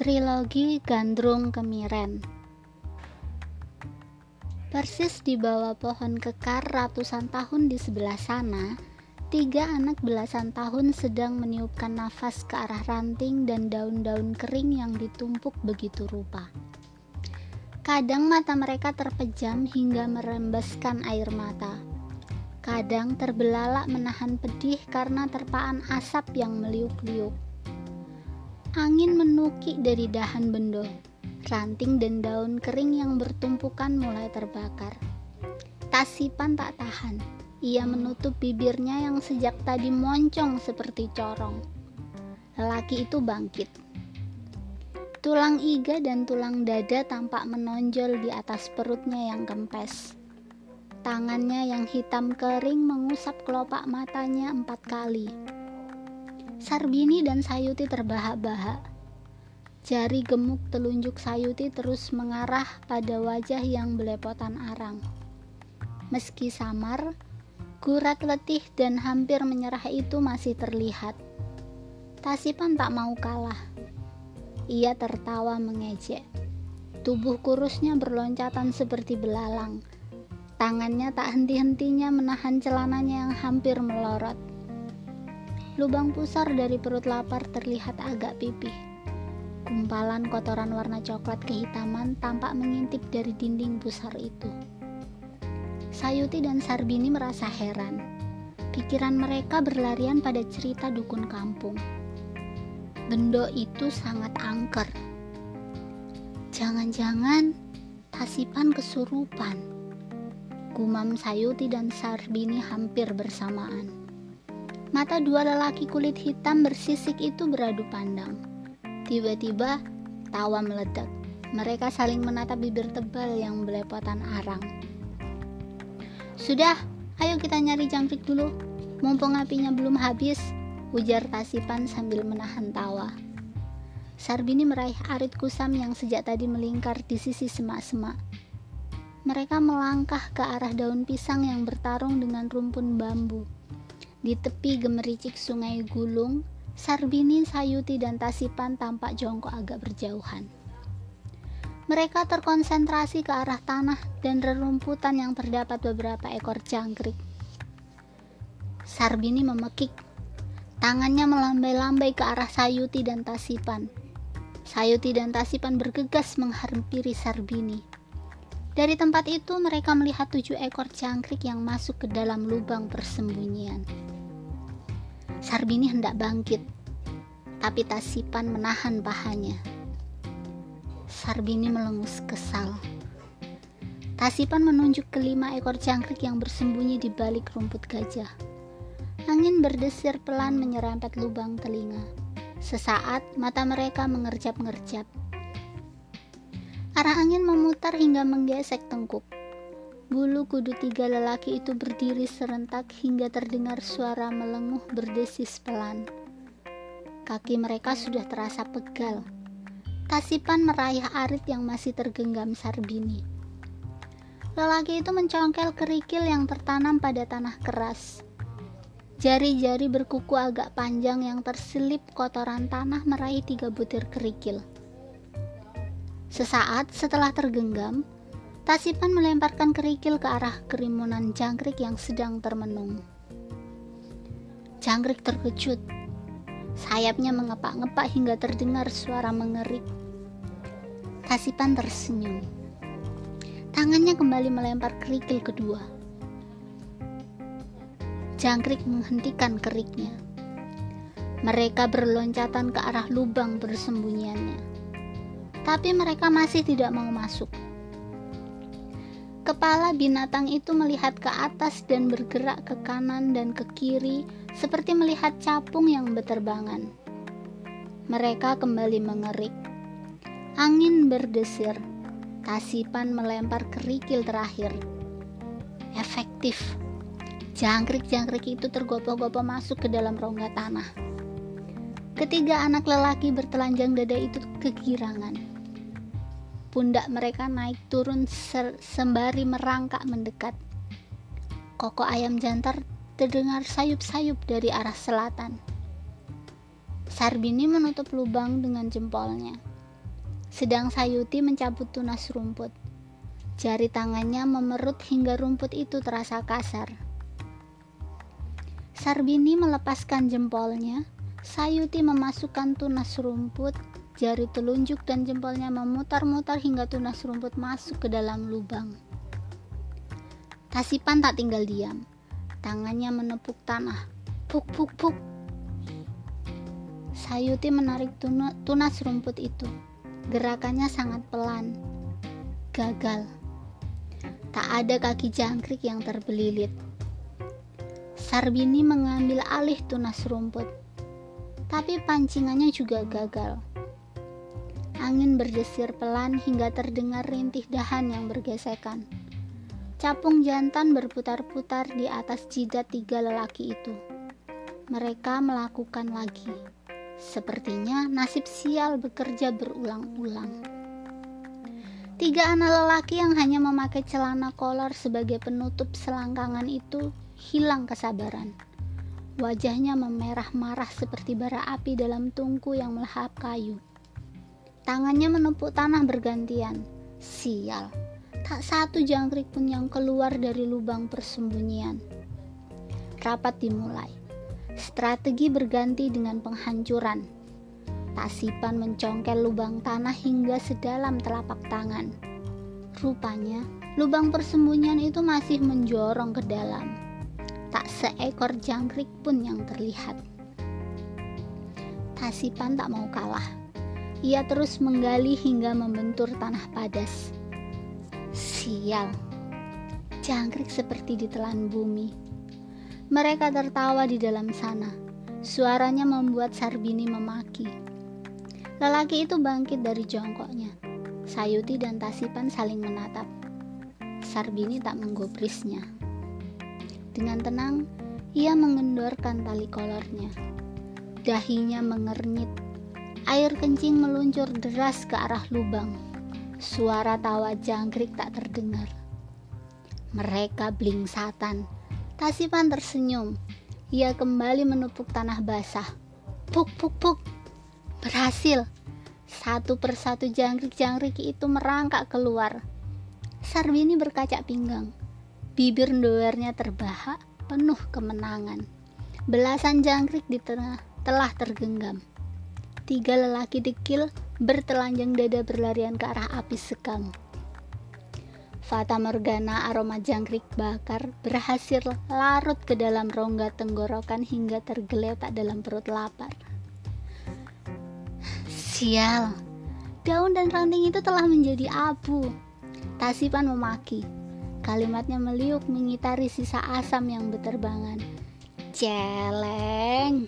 Trilogi Gandrung Kemiren Persis di bawah pohon kekar ratusan tahun di sebelah sana, tiga anak belasan tahun sedang meniupkan nafas ke arah ranting dan daun-daun kering yang ditumpuk begitu rupa. Kadang mata mereka terpejam hingga merembeskan air mata. Kadang terbelalak menahan pedih karena terpaan asap yang meliuk-liuk Angin menukik dari dahan bendo. Ranting dan daun kering yang bertumpukan mulai terbakar. Tasipan tak tahan. Ia menutup bibirnya yang sejak tadi moncong seperti corong. Lelaki itu bangkit. Tulang iga dan tulang dada tampak menonjol di atas perutnya yang kempes. Tangannya yang hitam kering mengusap kelopak matanya empat kali Sarbini dan Sayuti terbahak-bahak. Jari gemuk telunjuk Sayuti terus mengarah pada wajah yang belepotan arang. Meski samar, gurat letih dan hampir menyerah itu masih terlihat. Tasipan tak mau kalah. Ia tertawa mengejek. Tubuh kurusnya berloncatan seperti belalang. Tangannya tak henti-hentinya menahan celananya yang hampir melorot. Lubang pusar dari perut lapar terlihat agak pipih. Kumpalan kotoran warna coklat kehitaman tampak mengintip dari dinding pusar itu. Sayuti dan Sarbini merasa heran. Pikiran mereka berlarian pada cerita dukun kampung. Bendo itu sangat angker. Jangan-jangan Tasipan kesurupan. Gumam Sayuti dan Sarbini hampir bersamaan. Mata dua lelaki kulit hitam bersisik itu beradu pandang. Tiba-tiba, tawa meledak. Mereka saling menatap bibir tebal yang belepotan arang. Sudah, ayo kita nyari jangkrik dulu. Mumpung apinya belum habis, ujar Tasipan sambil menahan tawa. Sarbini meraih arit kusam yang sejak tadi melingkar di sisi semak-semak. Mereka melangkah ke arah daun pisang yang bertarung dengan rumpun bambu. Di tepi gemericik sungai Gulung, Sarbini, Sayuti, dan Tasipan tampak jongkok agak berjauhan. Mereka terkonsentrasi ke arah tanah dan rerumputan yang terdapat beberapa ekor jangkrik. Sarbini memekik. Tangannya melambai-lambai ke arah Sayuti dan Tasipan. Sayuti dan Tasipan bergegas menghampiri Sarbini. Dari tempat itu mereka melihat tujuh ekor jangkrik yang masuk ke dalam lubang persembunyian. Sarbini hendak bangkit, tapi Tasipan menahan pahanya. Sarbini melengus kesal. Tasipan menunjuk kelima ekor jangkrik yang bersembunyi di balik rumput gajah. Angin berdesir pelan menyerempet lubang telinga. Sesaat mata mereka mengerjap-ngerjap. Arah angin memutar hingga menggesek tengkuk. Bulu kudu tiga lelaki itu berdiri serentak hingga terdengar suara melenguh berdesis pelan. Kaki mereka sudah terasa pegal. Tasipan meraih arit yang masih tergenggam Sarbini. Lelaki itu mencongkel kerikil yang tertanam pada tanah keras. Jari-jari berkuku agak panjang yang terselip kotoran tanah meraih tiga butir kerikil. Sesaat setelah tergenggam, Tasipan melemparkan kerikil ke arah kerimunan jangkrik yang sedang termenung. Jangkrik terkejut. Sayapnya mengepak-ngepak hingga terdengar suara mengerik. Tasipan tersenyum. Tangannya kembali melempar kerikil kedua. Jangkrik menghentikan keriknya. Mereka berloncatan ke arah lubang bersembunyiannya. Tapi mereka masih tidak mau masuk. Kepala binatang itu melihat ke atas dan bergerak ke kanan dan ke kiri, seperti melihat capung yang berterbangan. Mereka kembali mengerik. Angin berdesir. Tasipan melempar kerikil terakhir. Efektif. Jangkrik-jangkrik itu tergopoh-gopoh masuk ke dalam rongga tanah. Ketiga anak lelaki bertelanjang dada itu kegirangan pundak mereka naik turun sembari merangkak mendekat. Koko ayam jantar terdengar sayup-sayup dari arah selatan. Sarbini menutup lubang dengan jempolnya. sedang Sayuti mencabut tunas rumput. Jari tangannya memerut hingga rumput itu terasa kasar. Sarbini melepaskan jempolnya. Sayuti memasukkan tunas rumput, jari telunjuk dan jempolnya memutar-mutar hingga tunas rumput masuk ke dalam lubang. Tasipan tak tinggal diam. Tangannya menepuk tanah. Puk puk puk. Sayuti menarik tunas rumput itu. Gerakannya sangat pelan. Gagal. Tak ada kaki jangkrik yang terbelilit. Sarbini mengambil alih tunas rumput. Tapi pancingannya juga gagal. Angin berdesir pelan hingga terdengar rintih dahan yang bergesekan. Capung jantan berputar-putar di atas jidat tiga lelaki itu. Mereka melakukan lagi. Sepertinya nasib sial bekerja berulang-ulang. Tiga anak lelaki yang hanya memakai celana kolor sebagai penutup selangkangan itu hilang kesabaran. Wajahnya memerah marah seperti bara api dalam tungku yang melahap kayu. Tangannya menepuk tanah bergantian. Sial, tak satu jangkrik pun yang keluar dari lubang persembunyian. Rapat dimulai. Strategi berganti dengan penghancuran. Tasipan mencongkel lubang tanah hingga sedalam telapak tangan. Rupanya, lubang persembunyian itu masih menjorong ke dalam. Tak seekor jangkrik pun yang terlihat. Tasipan tak mau kalah. Ia terus menggali hingga membentur tanah padas Sial, jangkrik seperti ditelan bumi. Mereka tertawa di dalam sana. Suaranya membuat Sarbini memaki. Lelaki itu bangkit dari jongkoknya. Sayuti dan Tasipan saling menatap. Sarbini tak menggubrisnya. Dengan tenang, ia mengendorkan tali kolornya. Dahinya mengernyit. Air kencing meluncur deras ke arah lubang. Suara tawa jangkrik tak terdengar. Mereka blingsatan. Tasipan tersenyum. Ia kembali menepuk tanah basah. Puk puk puk. Berhasil. Satu persatu jangkrik-jangkrik itu merangkak keluar. Sarbini berkaca pinggang. Bibir doernya terbahak, penuh kemenangan. Belasan jangkrik di tengah telah tergenggam. Tiga lelaki dekil bertelanjang dada berlarian ke arah api sekam. Fata Morgana aroma jangkrik bakar berhasil larut ke dalam rongga tenggorokan hingga tergeletak dalam perut lapar. Sial, daun dan ranting itu telah menjadi abu. Tasipan memaki. Kalimatnya meliuk mengitari sisa asam yang berterbangan. Celeng.